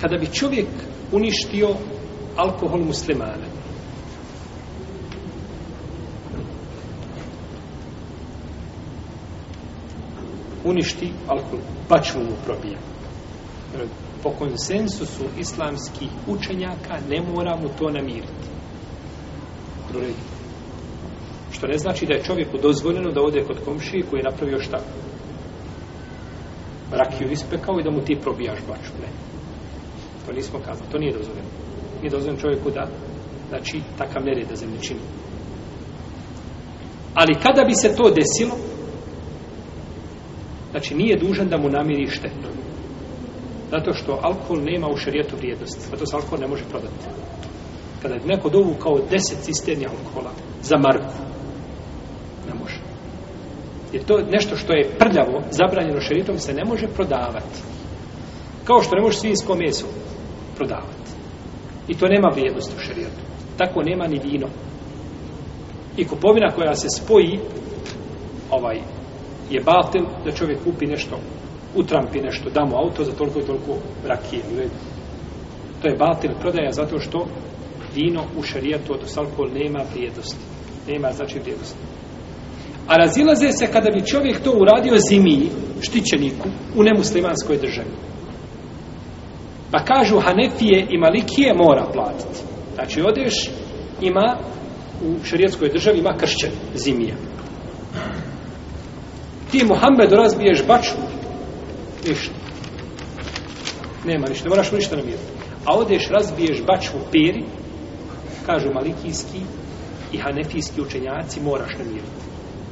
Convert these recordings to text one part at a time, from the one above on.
kada bi čovjek uništio alkohol muslimana. Uništi alkohol, bačvu pa mu probija. Po konsensusu islamskih učenjaka ne mora mu to namiriti. Drugi. Što ne znači da je čovjeku dozvoljeno da ode kod komši koji je napravio šta? Rakiju ispekao i da mu ti probijaš bačvu. Ne. Ne ako nismo kazali. To nije dozvoljeno. Nije dozvoljeno čovjeku da, znači, takav nered da zemlje čini. Ali kada bi se to desilo, znači, nije dužan da mu namiri štetu. Zato što alkohol nema u šarijetu vrijednost. Zato se alkohol ne može prodati. Kada je neko dovu kao deset cisterni alkohola za marku, ne može. Jer to nešto što je prljavo, zabranjeno šarijetom, se ne može prodavati. Kao što ne može svinjsko meso prodavati. I to nema vrijednost u šarijetu. Tako nema ni vino. I kupovina koja se spoji, ovaj, je batel da čovjek kupi nešto, utrampi nešto, damo auto za toliko i toliko rakije. To je batel prodaja zato što vino u šarijetu od alkohol nema vrijednosti. Nema znači vrijednosti. A razilaze se kada bi čovjek to uradio zimiji, štićeniku, u nemuslimanskoj državi. Pa kažu Hanefije i Malikije mora platiti. Znači odeš, ima u šarijetskoj državi ima kršćan zimija. Ti Muhammedu razbiješ baču, ništa. Nema ništa, moraš mu ništa namiriti. A odeš, razbiješ baču u peri, kažu malikijski i hanefijski učenjaci, moraš namiriti.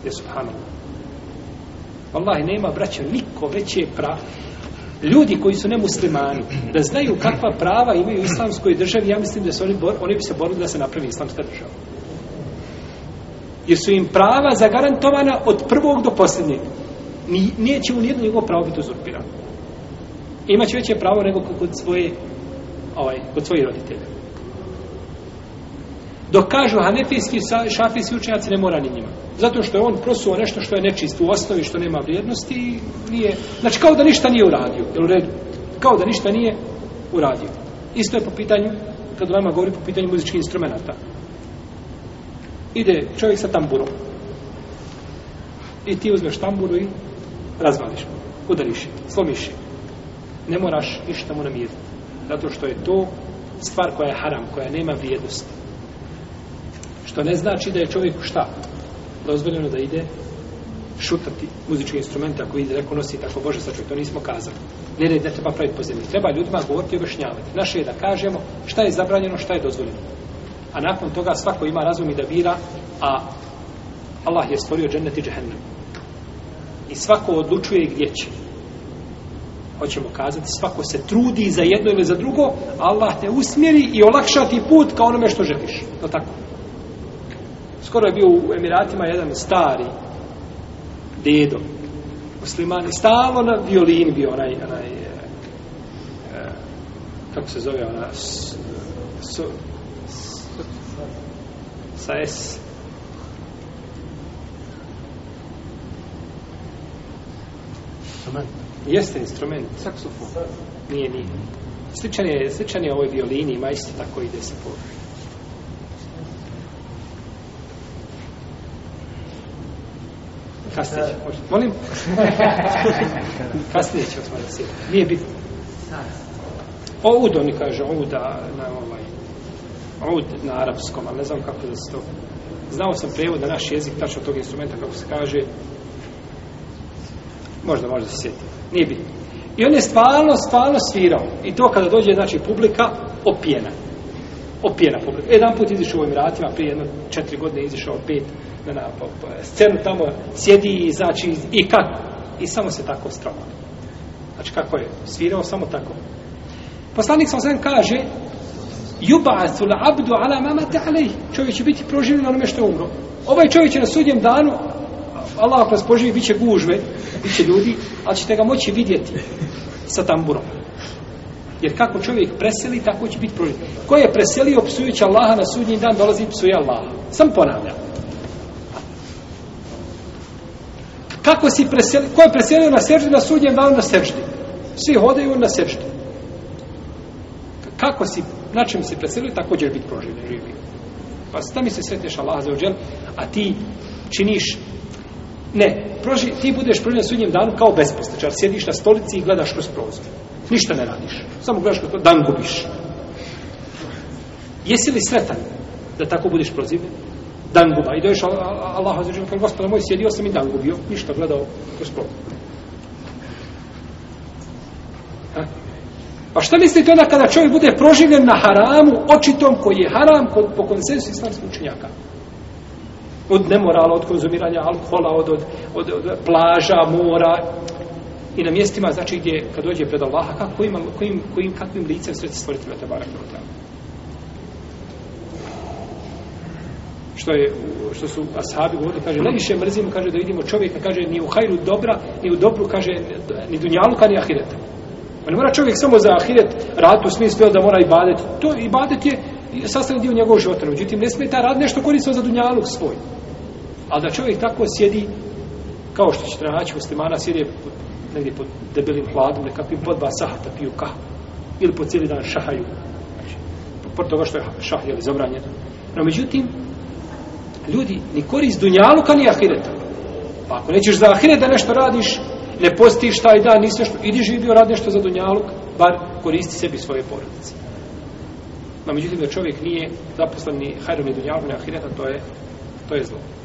Je subhanallah. Allah nema braća niko veće pravo ljudi koji su nemuslimani da znaju kakva prava imaju u islamskoj državi, ja mislim da su oni, bor, oni bi se borili da se napravi islamska država. Jer su im prava zagarantovana od prvog do posljednjeg. Ni, neće mu nijedno njegov pravo biti uzurpirano. Imaće veće pravo nego kod svoje, ovaj, kod svoje roditelje. Dok kažu hanefijski šafijski učenjaci ne mora ni njima. Zato što je on prosuo nešto što je nečist u osnovi, što nema vrijednosti i nije... Znači kao da ništa nije uradio. Jel u redu? Kao da ništa nije uradio. Isto je po pitanju, kad vama govori po pitanju muzičkih instrumenta. Ide čovjek sa tamburom. I ti uzmeš tamburu i razvališ mu. Udariš je, slomiš je. Ne moraš ništa mu namiriti. Zato što je to stvar koja je haram, koja nema vrijednosti. Što ne znači da je čovjeku šta? Dozvoljeno da ide šutati muzički instrument ako ide reko nosi tako Bože sačuj, to nismo kazali. Ne, ne, ne treba praviti po zemlji. Treba ljudima govoriti i objašnjavati. Naše je da kažemo šta je zabranjeno, šta je dozvoljeno. A nakon toga svako ima razum i da bira, a Allah je stvorio džennet i džehennem. I svako odlučuje gdje će. Hoćemo kazati, svako se trudi za jedno ili za drugo, Allah te usmjeri i olakša ti put ka onome što želiš. No tako. Skoro je bio u Emiratima jedan stari dedo musliman i stalo na violin bio onaj, onaj e, e, kako se zove ona s, s, s, sa S instrument. jeste instrument saksofon nije nije sličan je, sličan je ovoj violini ima isto tako ide se povrlo Kasnije će. Možete. Molim? Kasnije će osmada sjeti. Nije bitno. Oud, oni kaže, oud na ovaj, oud na arapskom, ali ne znam kako da se to... Znao sam prevod na naš jezik, tačno tog instrumenta, kako se kaže, možda, možda se sjeti. Nije bitno. I on je stvarno, stvarno svirao. I to kada dođe, znači, publika opijena opije na pokret. Jedan put izišao u ovim ratima, prije jedno četiri godine izišao pet na, na po, pa, po, scenu tamo, sjedi i znači i kako? I samo se tako stroma. Znači kako je? Svirao samo tako. Poslanik sam sam kaže Juba'athu l'abdu ala mamate alej. Čovjek će biti proživljen na onome što je umro. Ovaj čovjek će na sudjem danu Allah ako nas poživi, bit će gužve, bit će ljudi, ali će ga moći vidjeti sa tamburom. Jer kako čovjek preseli, tako će biti prožit. Ko je preselio psujući Allaha na sudnji dan, dolazi psuje Allaha. Sam ponavljam. Kako si preselio? Ko je preselio na seždi, na sudnjem danu, na seždi? Svi hodaju na seždi. Kako si, na čem si preselio, tako će biti prožit. Pa sada mi se sretneš Allaha za uđen, a ti činiš ne, proži, ti budeš prvi na sudnjem danu kao besposličar, sjediš na stolici i gledaš kroz prozor. Ništa ne radiš. Samo gledaš kako dan gubiš. Jesi li sretan da tako budeš prozivljen? Dan guba. I doješ Allah azuđen, kao gospoda moj, sjedio sam i dan gubio. Ništa gledao kroz prozivu. Pa šta mislite onda kada čovjek bude proživljen na haramu, očitom koji je haram kod, po konsensu islamskih učenjaka? Od nemorala, od konzumiranja alkohola, od, od, od, od plaža, mora, i na mjestima, znači gdje kad dođe pred Allaha, kako, kojim, kojim, kojim kakvim licem sreće stvoritelja te barak Što je, što su ashabi govorili, kaže, najviše mrzim, kaže, da vidimo čovjeka, kaže, ni u hajru dobra, ni u dobru, kaže, ni dunjaluka, ni ahireta. Pa ne mora čovjek samo za ahiret rad u smislu da mora ibadet. To ibadet je sastavni dio njegovog života. Međutim, ne smije ta rad nešto koristiti za dunjaluk svoj. Ali da čovjek tako sjedi, kao što ćete naći muslimana, sjedi negdje pod debelim hladom, nekakvim po dva sahata piju kahvu. Ili po cijeli dan šahaju. Znači, po toga što je šah, jel, zabranjen. No, međutim, ljudi, ni korist dunjaluka, ni ahireta. Pa ako nećeš za ahireta nešto radiš, ne postiš taj dan, nisi nešto, idi živi bio, radi nešto za dunjaluk, bar koristi sebi svoje porodice. No, međutim, da čovjek nije zaposlen ni hajrom, ni dunjaluk, ni ahireta, to je, to je zlo.